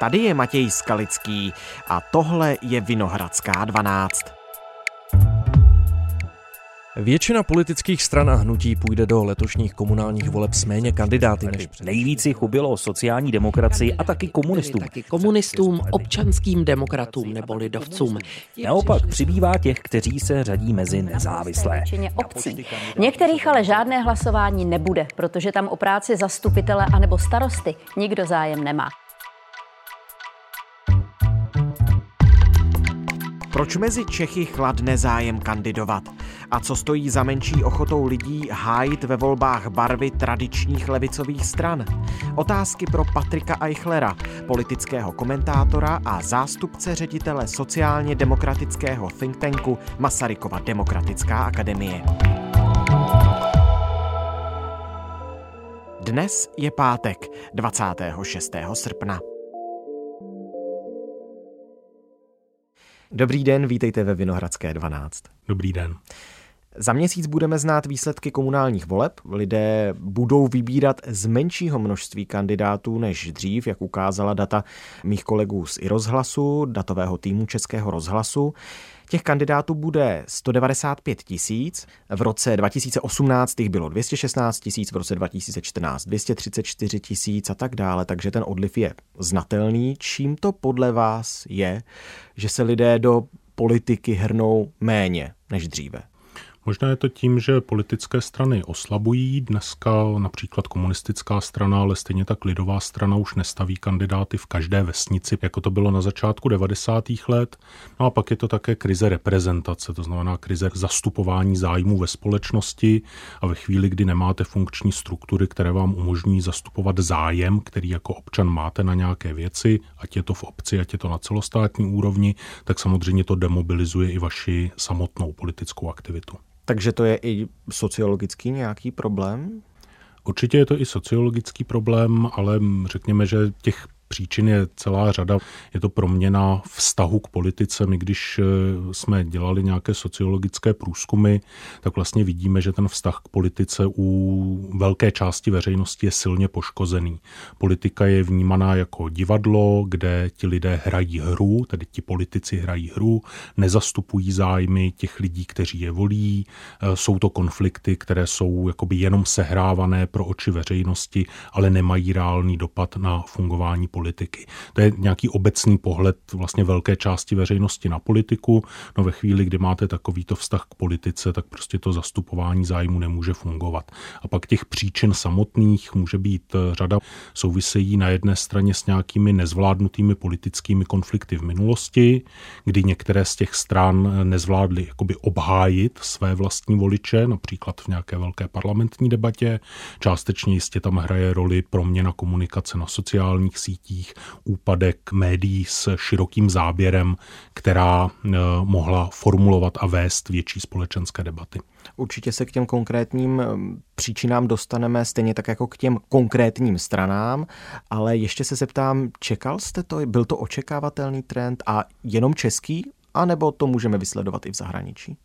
Tady je Matěj Skalický a tohle je Vinohradská 12. Většina politických stran a hnutí půjde do letošních komunálních voleb s méně kandidáty než Nejvíc jich chubilo sociální demokracii a taky komunistům. Taky komunistům, občanským demokratům nebo lidovcům. Naopak přibývá těch, kteří se řadí mezi nezávislé. obcí. Některých ale žádné hlasování nebude, protože tam o práci zastupitele anebo starosty nikdo zájem nemá. Proč mezi Čechy chladne zájem kandidovat? A co stojí za menší ochotou lidí hájit ve volbách barvy tradičních levicových stran? Otázky pro Patrika Eichlera, politického komentátora a zástupce ředitele sociálně demokratického think tanku Masarykova demokratická akademie. Dnes je pátek, 26. srpna. Dobrý den, vítejte ve Vinohradské 12. Dobrý den. Za měsíc budeme znát výsledky komunálních voleb. Lidé budou vybírat z menšího množství kandidátů než dřív, jak ukázala data mých kolegů z iRozhlasu, datového týmu Českého rozhlasu. Těch kandidátů bude 195 tisíc, v roce 2018 jich bylo 216 tisíc, v roce 2014 234 tisíc a tak dále, takže ten odliv je znatelný. Čím to podle vás je, že se lidé do politiky hrnou méně než dříve? Možná je to tím, že politické strany oslabují. Dneska například komunistická strana, ale stejně tak lidová strana už nestaví kandidáty v každé vesnici, jako to bylo na začátku 90. let. No a pak je to také krize reprezentace, to znamená krize zastupování zájmů ve společnosti a ve chvíli, kdy nemáte funkční struktury, které vám umožní zastupovat zájem, který jako občan máte na nějaké věci, ať je to v obci, ať je to na celostátní úrovni, tak samozřejmě to demobilizuje i vaši samotnou politickou aktivitu. Takže to je i sociologický nějaký problém? Určitě je to i sociologický problém, ale řekněme, že těch příčin je celá řada. Je to proměna vztahu k politice. My když eh, jsme dělali nějaké sociologické průzkumy, tak vlastně vidíme, že ten vztah k politice u velké části veřejnosti je silně poškozený. Politika je vnímaná jako divadlo, kde ti lidé hrají hru, tedy ti politici hrají hru, nezastupují zájmy těch lidí, kteří je volí. Eh, jsou to konflikty, které jsou jakoby jenom sehrávané pro oči veřejnosti, ale nemají reálný dopad na fungování politiky. To je nějaký obecný pohled vlastně velké části veřejnosti na politiku. No ve chvíli, kdy máte takovýto vztah k politice, tak prostě to zastupování zájmu nemůže fungovat. A pak těch příčin samotných může být eh, řada souvisejí na jedné straně s nějakými nezvládnutými politickými konflikty v minulosti, kdy některé z těch stran eh, nezvládly jakoby obhájit své vlastní voliče, například v nějaké velké parlamentní debatě. Částečně jistě tam hraje roli proměna komunikace na sociálních sítích, sítích, úpadek médií s širokým záběrem, která eh, mohla formulovat a vést větší společenské debaty. Určitě se k těm konkrétním eh, příčinám dostaneme stejně tak jako k těm konkrétním stranám, ale ještě se zeptám, čekal jste to, byl to očekávatelný trend a jenom český, anebo to můžeme vysledovat i v zahraničí?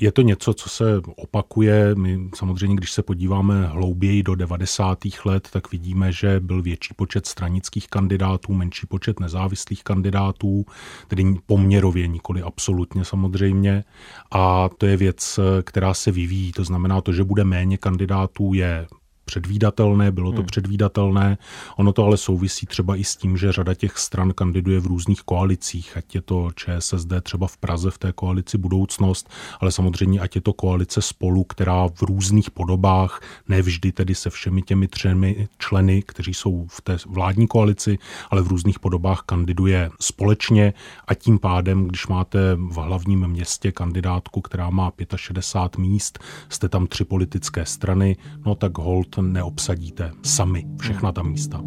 Je to něco, co se opakuje. My samozřejmě, když se podíváme hlouběji do 90. let, tak vidíme, že byl větší počet stranických kandidátů, menší počet nezávislých kandidátů, tedy poměrově, nikoli absolutně samozřejmě. A to je věc, která se vyvíjí. To znamená, to, že bude méně kandidátů, je předvídatelné, bylo to hmm. předvídatelné. Ono to ale souvisí třeba i s tím, že řada těch stran kandiduje v různých koalicích, ať je to ČSSD třeba v Praze v té koalici budoucnost, ale samozřejmě ať je to koalice spolu, která v různých podobách, nevždy tedy se všemi těmi třemi členy, kteří jsou v té vládní koalici, ale v různých podobách kandiduje společně a tím pádem, když máte v hlavním městě kandidátku, která má 65 míst, jste tam tři politické strany, no tak hold neobsadíte sami všechna ta místa.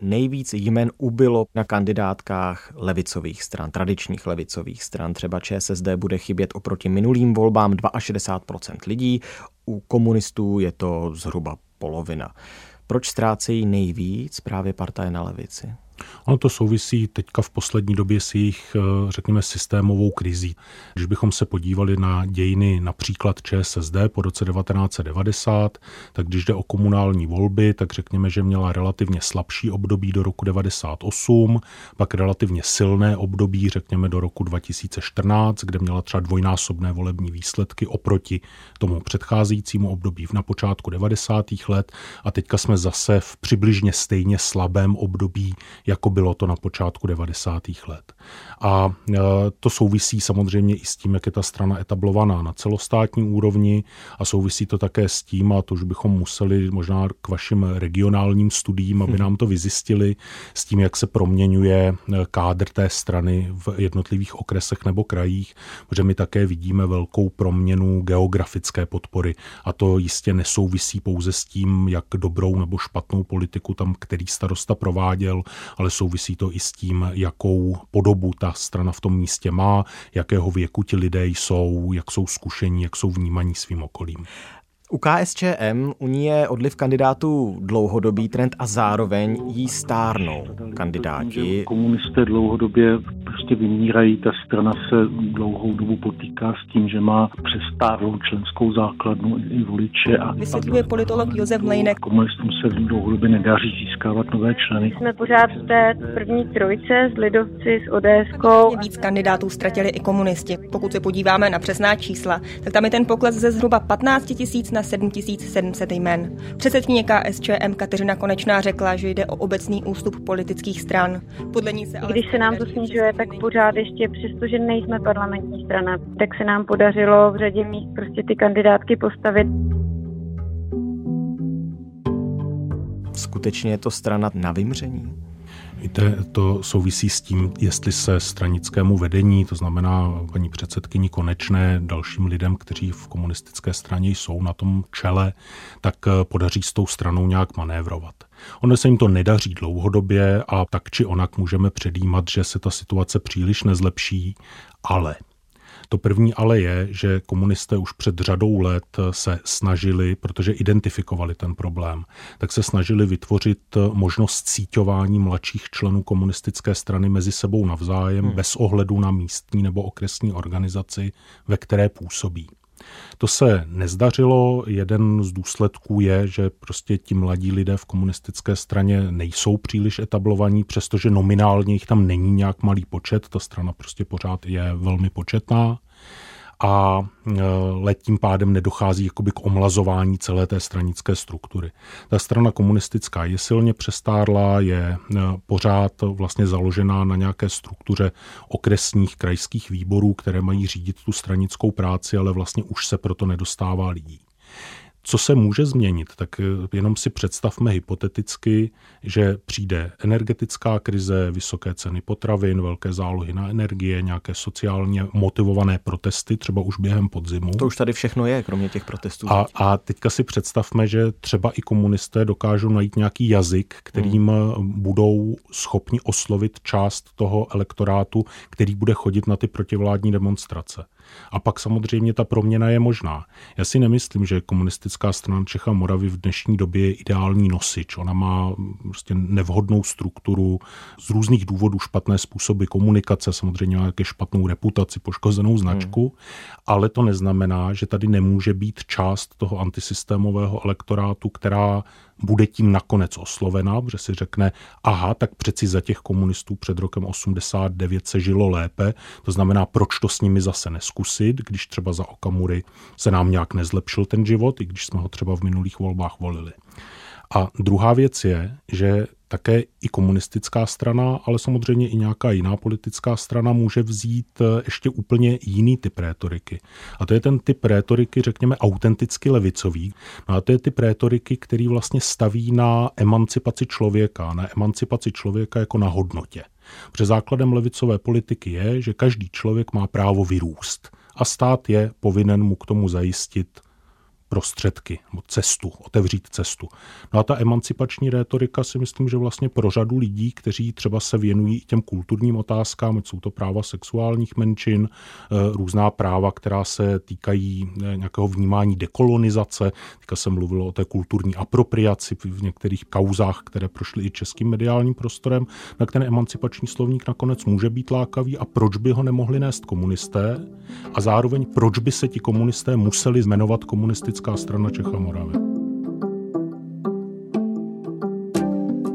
nejvíc jmen ubylo na kandidátkách levicových stran, tradičních levicových stran. Třeba ČSSD bude chybět oproti minulým volbám 62% lidí, u komunistů je to zhruba polovina. Proč ztrácejí nejvíc právě partaje na levici? Ono to souvisí teďka v poslední době s jejich, eh, řekněme, systémovou krizí. Když bychom se podívali na dějiny například ČSSD po roce 1990, tak když jde o komunální volby, tak řekněme, že měla relativně slabší období do roku 98, pak relativně silné období, řekněme, do roku 2014, kde měla třeba dvojnásobné volební výsledky oproti tomu předcházejícímu období na počátku 90. let a teďka jsme zase v přibližně stejně slabém období jako bylo to na počátku 90. let. A e, to souvisí samozřejmě i s tím, jak je ta strana etablovaná na celostátní úrovni a souvisí to také s tím, a to už bychom museli možná k vašim regionálním studiím, aby hm. nám to vyzjistili, s tím, jak se proměňuje e, kádr té strany v jednotlivých okresech nebo krajích, protože my také vidíme velkou proměnu geografické podpory a to jistě nesouvisí pouze s tím, jak dobrou nebo špatnou politiku tam který starosta prováděl, ale souvisí to i s tím, jakou podobu ta strana v tom místě má, jakého věku ti lidé jsou, jak jsou zkušení, jak jsou vnímaní svým okolím. U KSČM u ní je odliv kandidátů dlouhodobý trend a zároveň jí stárnou kandidáti. Komunisté dlouhodobě prostě vymírají, ta strana se dlouhou dobu potýká s tím, že má přestárlou členskou základnu i voliče. A Vysvětluje politolog Josef Mlejnek. Komunistům se dlouhodobě nedaří získávat nové členy. Jsme pořád v té první trojce s Lidovci, s ODSkou. Víc kandidátů ztratili i komunisti. Pokud se podíváme na přesná čísla, tak tam je ten pokles ze zhruba 15 tisíc na 7700 jmen. Předsedkyně KSČM Kateřina Konečná řekla, že jde o obecný ústup politických stran. Podle ní se ale Když se nám to snižuje, tak pořád ještě, přestože nejsme parlamentní strana, tak se nám podařilo v řadě míst prostě ty kandidátky postavit. Skutečně je to strana na vymření? Víte, to souvisí s tím, jestli se stranickému vedení, to znamená paní předsedkyni Konečné, dalším lidem, kteří v komunistické straně jsou na tom čele, tak eh, podaří s tou stranou nějak manévrovat. Ono se jim to nedaří dlouhodobě a tak či onak můžeme předjímat, že se ta situace příliš nezlepší, ale to první ale je, že komunisté už před řadou let se snažili, protože identifikovali ten problém, tak se snažili vytvořit možnost síťování mladších členů komunistické strany mezi sebou navzájem hmm. bez ohledu na místní nebo okresní organizaci, ve které působí. To se nezdařilo. Jeden z důsledků je, že prostě ti mladí lidé v komunistické straně nejsou příliš etablovaní, přestože nominálně jich tam není nějak malý počet. Ta strana prostě pořád je velmi početná a e, let tím pádem nedochází jakoby k omlazování celé té stranické struktury. Ta strana komunistická je silně přestárlá, je e, pořád vlastně založená na nějaké struktuře okresních krajských výborů, které mají řídit tu stranickou práci, ale vlastně už se proto nedostává lidí. Co se může změnit? Tak eh, jenom si představme hypoteticky, že přijde energetická krize, vysoké ceny potravin, velké zálohy na energie, nějaké sociálně motivované protesty, třeba už během podzimu. To už tady všechno je, kromě těch protestů. A, a teďka si představme, že třeba i komunisté dokážou najít nějaký jazyk, kterým hmm. budou schopni oslovit část toho elektorátu, který bude chodit na ty protivládní demonstrace. A pak samozřejmě ta proměna je možná. Já si nemyslím, že komunistická strana Čecha Moravy v dnešní době je ideální nosič. Ona má prostě nevhodnou strukturu, z různých důvodů špatné způsoby komunikace, samozřejmě nějaké špatnou reputaci, poškozenou značku, hmm. ale to neznamená, že tady nemůže být část toho antisystémového elektorátu, která bude tím nakonec oslovena, protože si řekne, aha, tak přeci za těch komunistů před rokem 89 se žilo lépe, to znamená, proč to s nimi zase neskusit, když třeba za Okamury se nám nějak nezlepšil ten život, i když jsme ho třeba v minulých volbách volili. A druhá věc je, že také i komunistická strana, ale samozřejmě i nějaká jiná politická strana může vzít eh, ještě úplně jiný typ rétoriky. A to je ten typ rétoriky, řekněme, autenticky levicový. No a to je typ rétoriky, který vlastně staví na emancipaci člověka, na emancipaci člověka jako na hodnotě. Protože základem levicové politiky je, že každý člověk má právo vyrůst a stát je povinen mu k tomu zajistit prostředky, cestu, otevřít cestu. No a ta emancipační rétorika si myslím, že vlastně pro řadu lidí, kteří třeba se věnují těm kulturním otázkám, jsou to práva sexuálních menšin, eh, různá práva, která se týkají eh, nějakého vnímání dekolonizace, teďka se mluvilo o té kulturní apropriaci v některých kauzách, které prošly i českým mediálním prostorem, na ten emancipační slovník nakonec může být lákavý a proč by ho nemohli nést komunisté a zároveň proč by se ti komunisté museli jmenovat komunistická strana Čech a Moravy.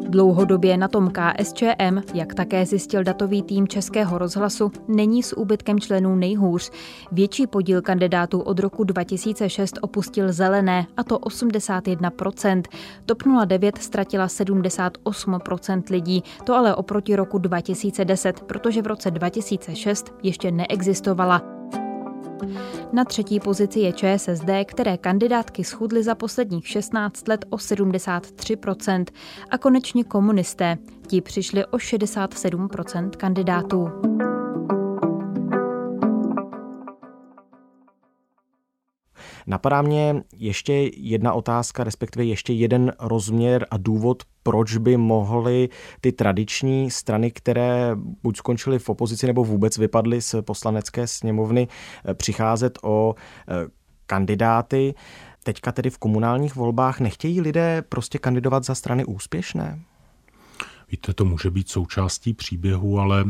Dlouhodobě na tom KSČM, jak také zjistil datový tým Českého rozhlasu, není s úbytkem členů nejhůř. Větší podíl kandidátů od roku 2006 opustil zelené, a to 81%. TOP 09 ztratila 78% lidí, to ale oproti roku 2010, protože v roce 2006 ještě neexistovala. Na třetí pozici je ČSSD, které kandidátky schudly za posledních 16 let o 73% a konečně komunisté. Ti přišli o 67% kandidátů. Napadá mě ještě jedna otázka, respektive ještě jeden rozměr a důvod, proč by mohly ty tradiční strany, které buď skončily v opozici nebo vůbec vypadly z poslanecké sněmovny, eh, přicházet o eh, kandidáty. Teďka tedy v komunálních volbách nechtějí lidé prostě kandidovat za strany úspěšné? Víte, to může být součástí příběhu, ale uh,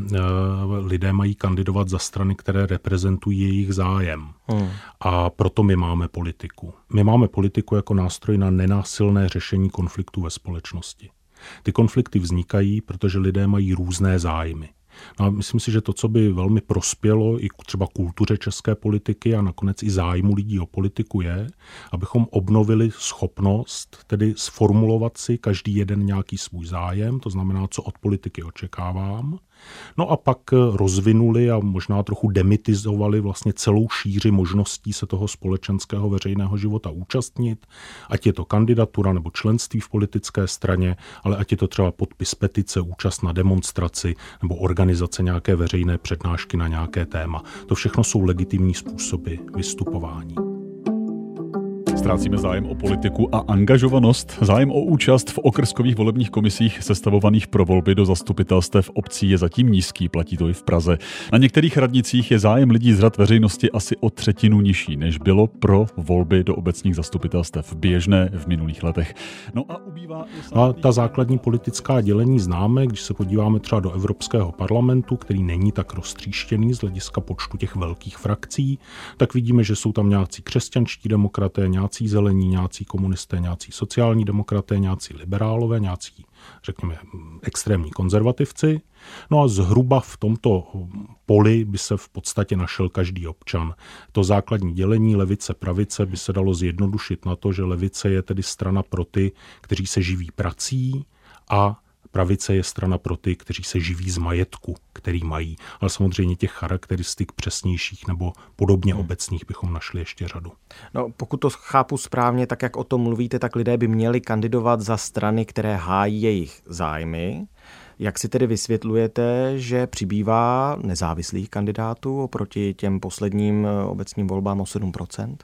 lidé mají kandidovat za strany, které reprezentují jejich zájem. Hmm. A proto my máme politiku. My máme politiku jako nástroj na nenásilné řešení konfliktů ve společnosti. Ty konflikty vznikají, protože lidé mají různé zájmy. No a myslím si, že to, co by velmi prospělo i třeba kultuře české politiky a nakonec i zájmu lidí o politiku je, abychom obnovili schopnost tedy sformulovat si každý jeden nějaký svůj zájem, to znamená, co od politiky očekávám, No a pak eh, rozvinuli a možná trochu demitizovali vlastně celou šíři možností se toho společenského veřejného života účastnit, ať je to kandidatura nebo členství v politické straně, ale ať je to třeba podpis petice, účast na demonstraci nebo organizace nějaké veřejné přednášky na nějaké téma. To všechno jsou legitimní způsoby vystupování. Ztrácíme zájem o politiku a angažovanost, zájem o účast v okrskových volebních komisích sestavovaných pro volby do zastupitelstev obcí je zatím nízký, platí to i v Praze. Na některých radnicích je zájem lidí z řad veřejnosti asi o třetinu nižší, než bylo pro volby do obecních zastupitelstev běžné v minulých letech. No a ubývá... A ta základní politická dělení známe, když se podíváme třeba do Evropského parlamentu, který není tak roztříštěný z hlediska počtu těch velkých frakcí, tak vidíme, že jsou tam nějací křesťanští demokraté, nějací zelení, nějací komunisté, nějací sociální demokraté, nějací liberálové, nějací, řekněme, extrémní konzervativci. No a zhruba v tomto poli by se v podstatě našel každý občan. To základní dělení levice-pravice by se dalo zjednodušit na to, že levice je tedy strana pro ty, kteří se živí prací a Pravice je strana pro ty, kteří se živí z majetku, který mají, ale samozřejmě těch charakteristik přesnějších nebo podobně hmm. obecných bychom našli ještě řadu. No, pokud to chápu správně, tak jak o tom mluvíte, tak lidé by měli kandidovat za strany, které hájí jejich zájmy. Jak si tedy vysvětlujete, že přibývá nezávislých kandidátů oproti těm posledním eh, obecním volbám o 7%?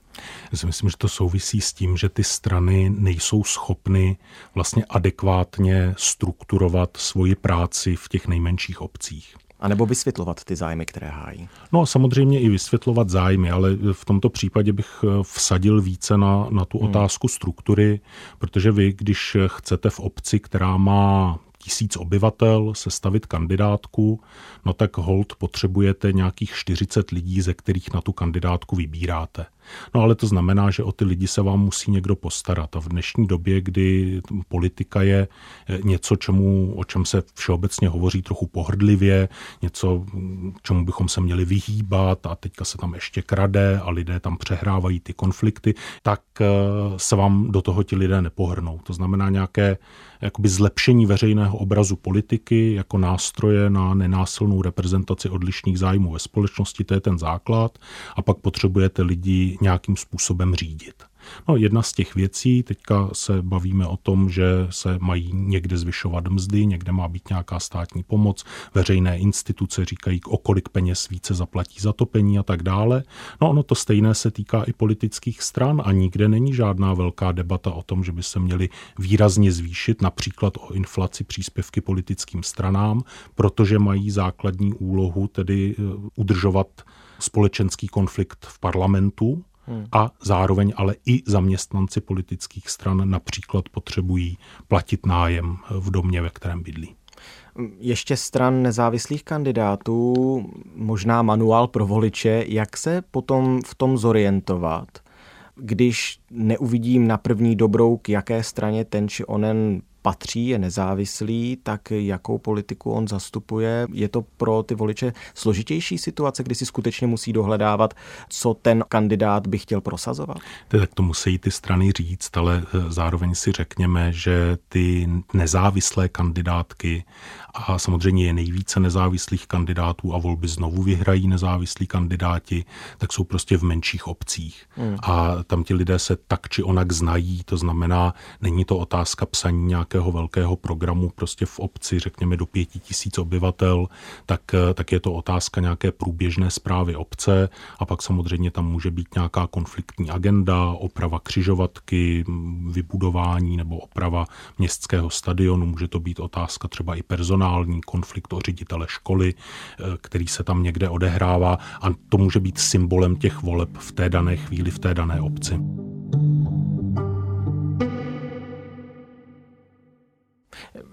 Já si myslím, že to souvisí s tím, že ty strany nejsou schopny vlastně adekvátně strukturovat svoji práci v těch nejmenších obcích. A nebo vysvětlovat ty zájmy, které hájí? No a samozřejmě i vysvětlovat zájmy, ale v tomto případě bych eh, vsadil více na, na tu hmm. otázku struktury, protože vy, když chcete v obci, která má tisíc obyvatel sestavit kandidátku, no tak hold potřebujete nějakých 40 lidí, ze kterých na tu kandidátku vybíráte. No ale to znamená, že o ty lidi se vám musí někdo postarat. A v dnešní době, kdy politika je eh, něco, čemu, o čem se všeobecně hovoří trochu pohrdlivě, něco, čemu bychom se měli vyhýbat a teďka se tam ještě krade a lidé tam přehrávají ty konflikty, tak eh, se vám do toho ti lidé nepohrnou. To znamená nějaké jakoby zlepšení veřejného obrazu politiky jako nástroje na nenásilnou reprezentaci odlišných zájmů ve společnosti, to je ten základ. A pak potřebujete lidi nějakým způsobem řídit. No, jedna z těch věcí, teďka se bavíme o tom, že se mají někde zvyšovat mzdy, někde má být nějaká státní pomoc, veřejné instituce říkají, o kolik peněz více zaplatí za topení a tak dále. No ono to stejné se týká i politických stran a nikde není žádná velká debata o tom, že by se měly výrazně zvýšit například o inflaci příspěvky politickým stranám, protože mají základní úlohu, tedy eh, udržovat společenský konflikt v parlamentu, Hmm. A zároveň ale i zaměstnanci politických stran například potřebují platit nájem v domě, ve kterém bydlí. Ještě stran nezávislých kandidátů, možná manuál pro voliče, jak se potom v tom zorientovat, když neuvidím na první dobrou, k jaké straně ten či onen patří, je nezávislý, tak jakou politiku on zastupuje. Je to pro ty voliče složitější situace, kdy si skutečně musí dohledávat, co ten kandidát by chtěl prosazovat? Tak to musí ty strany říct, ale eh, zároveň si řekněme, že ty nezávislé kandidátky a samozřejmě je nejvíce nezávislých kandidátů a volby znovu vyhrají nezávislí kandidáti, tak jsou prostě v menších obcích. Hmm. A tam ti lidé se tak či onak znají, to znamená, není to otázka psaní nějakého velkého programu prostě v obci, řekněme do pěti tisíc obyvatel, tak, tak je to otázka nějaké průběžné zprávy obce a pak samozřejmě tam může být nějaká konfliktní agenda, oprava křižovatky, vybudování nebo oprava městského stadionu, může to být otázka třeba i personální konflikt o ředitele školy, eh, který se tam někde odehrává a to může být symbolem těch voleb v té dané chvíli, v té dané obci.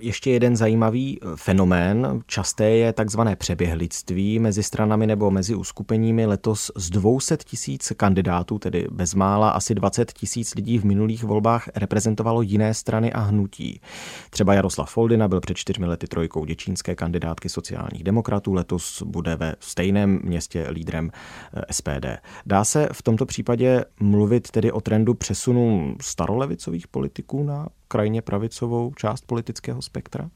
Ještě jeden zajímavý eh, fenomén, časté je takzvané přeběhlictví mezi stranami nebo mezi uskupeními. Letos z 200 tisíc kandidátů, tedy bezmála asi 20 tisíc lidí v minulých volbách reprezentovalo jiné strany a hnutí. Třeba Jaroslav Foldina byl před čtyřmi lety trojkou děčínské kandidátky sociálních demokratů, letos bude ve stejném městě lídrem eh, SPD. Dá se v tomto případě mluvit tedy o trendu přesunu starolevicových politiků na krajně pravicovou část politického spektra?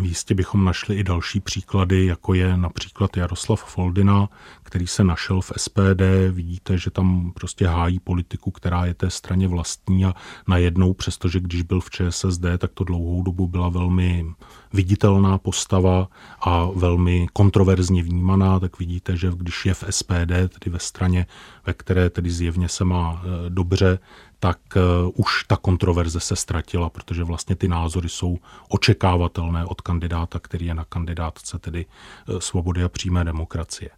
Jistě bychom našli i další příklady, jako je například Jaroslav Foldina, který se našel v SPD. Vidíte, že tam prostě hájí politiku, která je té straně vlastní a najednou, přestože když byl v ČSSD, tak to dlouhou dobu byla velmi viditelná postava a velmi kontroverzně vnímaná, tak vidíte, že když je v SPD, tedy ve straně, ve které tedy zjevně se má e, dobře, tak uh, už ta kontroverze se ztratila, protože vlastně ty názory jsou očekávatelné od kandidáta, který je na kandidátce tedy uh, svobody a přímé demokracie.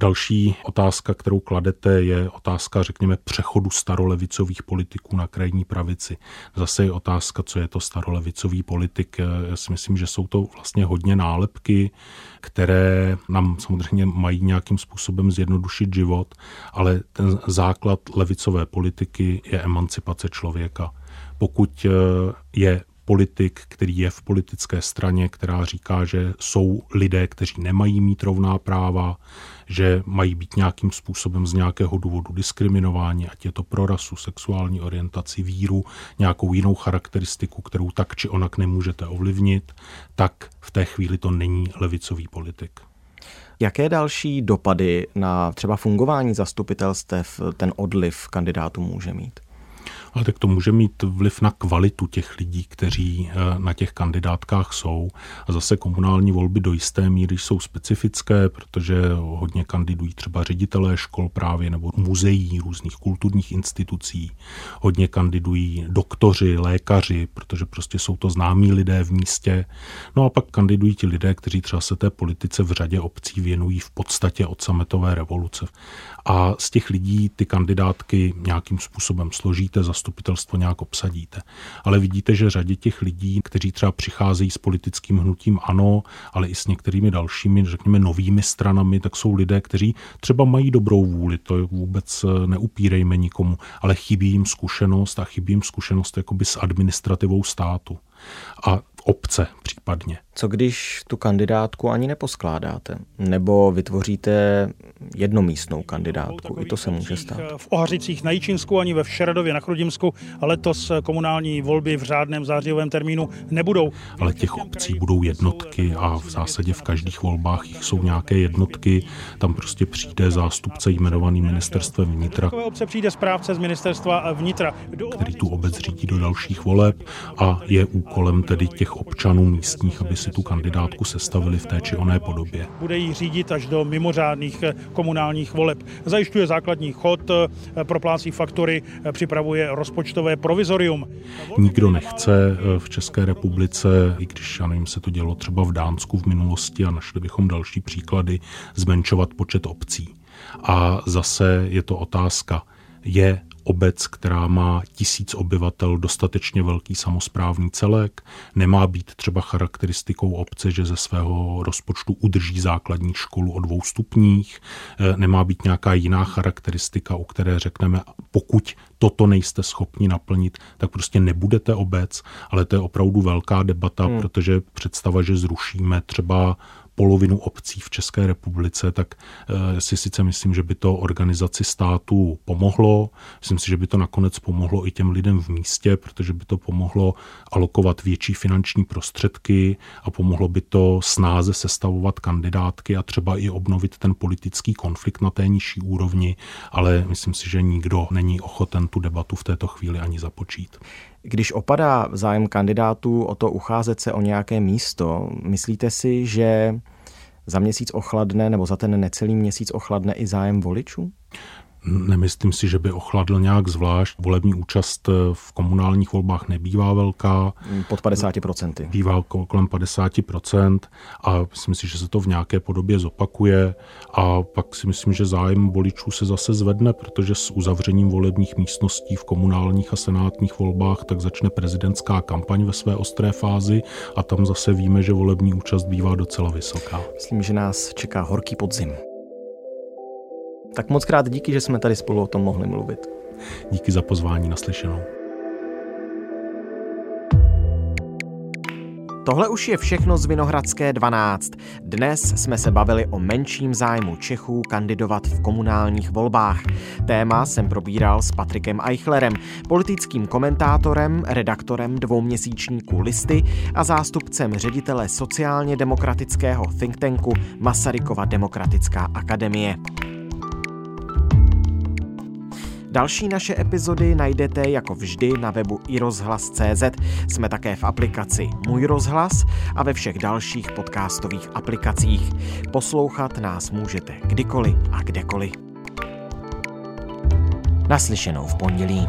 Další otázka, kterou kladete, je otázka, řekněme, přechodu starolevicových politiků na krajní pravici. Zase je otázka, co je to starolevicový politik. Já si myslím, že jsou to vlastně hodně nálepky, které nám samozřejmě mají nějakým způsobem zjednodušit život, ale ten základ levicové politiky je emancipace člověka. Pokud je politik, který je v politické straně, která říká, že jsou lidé, kteří nemají mít rovná práva, že mají být nějakým způsobem z nějakého důvodu diskriminováni, ať je to pro rasu, sexuální orientaci, víru, nějakou jinou charakteristiku, kterou tak či onak nemůžete ovlivnit, tak v té chvíli to není levicový politik. Jaké další dopady na třeba fungování zastupitelstev ten odliv kandidátů může mít? Ale tak to může mít vliv na kvalitu těch lidí, kteří eh, na těch kandidátkách jsou. A zase komunální volby do jisté míry jsou specifické, protože hodně kandidují třeba ředitelé škol právě nebo muzeí, různých kulturních institucí. Hodně kandidují doktoři, lékaři, protože prostě jsou to známí lidé v místě. No a pak kandidují ti lidé, kteří třeba se té politice v řadě obcí věnují v podstatě od sametové revoluce. A z těch lidí ty kandidátky nějakým způsobem složíte, zastupitelstvo nějak obsadíte. Ale vidíte, že řadě těch lidí, kteří třeba přicházejí s politickým hnutím ano, ale i s některými dalšími, řekněme, novými stranami, tak jsou lidé, kteří třeba mají dobrou vůli, to vůbec eh, neupírejme nikomu, ale chybí jim zkušenost a chybí jim zkušenost jakoby s administrativou státu. A obce případně. Co když tu kandidátku ani neposkládáte? Nebo vytvoříte jednomístnou kandidátku? I to se může stát. V Ohařicích na Jičinsku ani ve Všeradově na Chrudimsku a letos komunální volby v řádném zářijovém termínu nebudou. Ale těch obcí budou jednotky a v zásadě v každých volbách jich jsou nějaké jednotky. Tam prostě přijde zástupce jmenovaný ministerstvem vnitra. Takové obce přijde správce z ministerstva vnitra. Který tu obec řídí do dalších voleb a je úkolem tedy těch občanů místních, aby si tu kandidátku sestavili v té či oné podobě. Bude ji řídit až do mimořádných eh, komunálních voleb. Zajišťuje základní chod, eh, proplácí faktory, eh, připravuje rozpočtové provizorium. Nikdo nechce v České republice, i když já nevím, se to dělo třeba v Dánsku v minulosti a našli bychom další příklady, zmenšovat počet obcí. A zase je to otázka, je obec, která má tisíc obyvatel, dostatečně velký samozprávný celek, nemá být třeba charakteristikou obce, že ze svého rozpočtu udrží základní školu o dvou stupních, eh, nemá být nějaká jiná charakteristika, u které řekneme, pokud toto nejste schopni naplnit, tak prostě nebudete obec, ale to je opravdu velká debata, hmm. protože představa, že zrušíme třeba polovinu obcí v České republice, tak eh, si sice myslím, že by to organizaci státu pomohlo. Myslím si, že by to nakonec pomohlo i těm lidem v místě, protože by to pomohlo alokovat větší finanční prostředky a pomohlo by to snáze sestavovat kandidátky a třeba i obnovit ten politický konflikt na té nižší úrovni, ale myslím si, že nikdo není ochoten tu debatu v této chvíli ani započít. Když opadá zájem kandidátů o to ucházet se o nějaké místo, myslíte si, že za měsíc ochladne nebo za ten necelý měsíc ochladne i zájem voličů? Nemyslím si, že by ochladl nějak zvlášť. Volební účast v komunálních volbách nebývá velká. Pod 50%. Bývá kolem 50% a myslím si, že se to v nějaké podobě zopakuje a pak si myslím, že zájem voličů se zase zvedne, protože s uzavřením volebních místností v komunálních a senátních volbách tak začne prezidentská kampaň ve své ostré fázi a tam zase víme, že volební účast bývá docela vysoká. Myslím, že nás čeká horký podzim. Tak moc krát díky, že jsme tady spolu o tom mohli mluvit. Díky za pozvání naslyšenou. Tohle už je všechno z Vinohradské 12. Dnes jsme se bavili o menším zájmu Čechů kandidovat v komunálních volbách. Téma jsem probíral s Patrikem Eichlerem, politickým komentátorem, redaktorem dvouměsíčníku Listy a zástupcem ředitele sociálně demokratického think tanku Masarykova demokratická akademie. Další naše epizody najdete jako vždy na webu iRozhlas.cz. Jsme také v aplikaci Můj rozhlas a ve všech dalších podcastových aplikacích. Poslouchat nás můžete kdykoliv a kdekoliv. Naslyšenou v pondělí.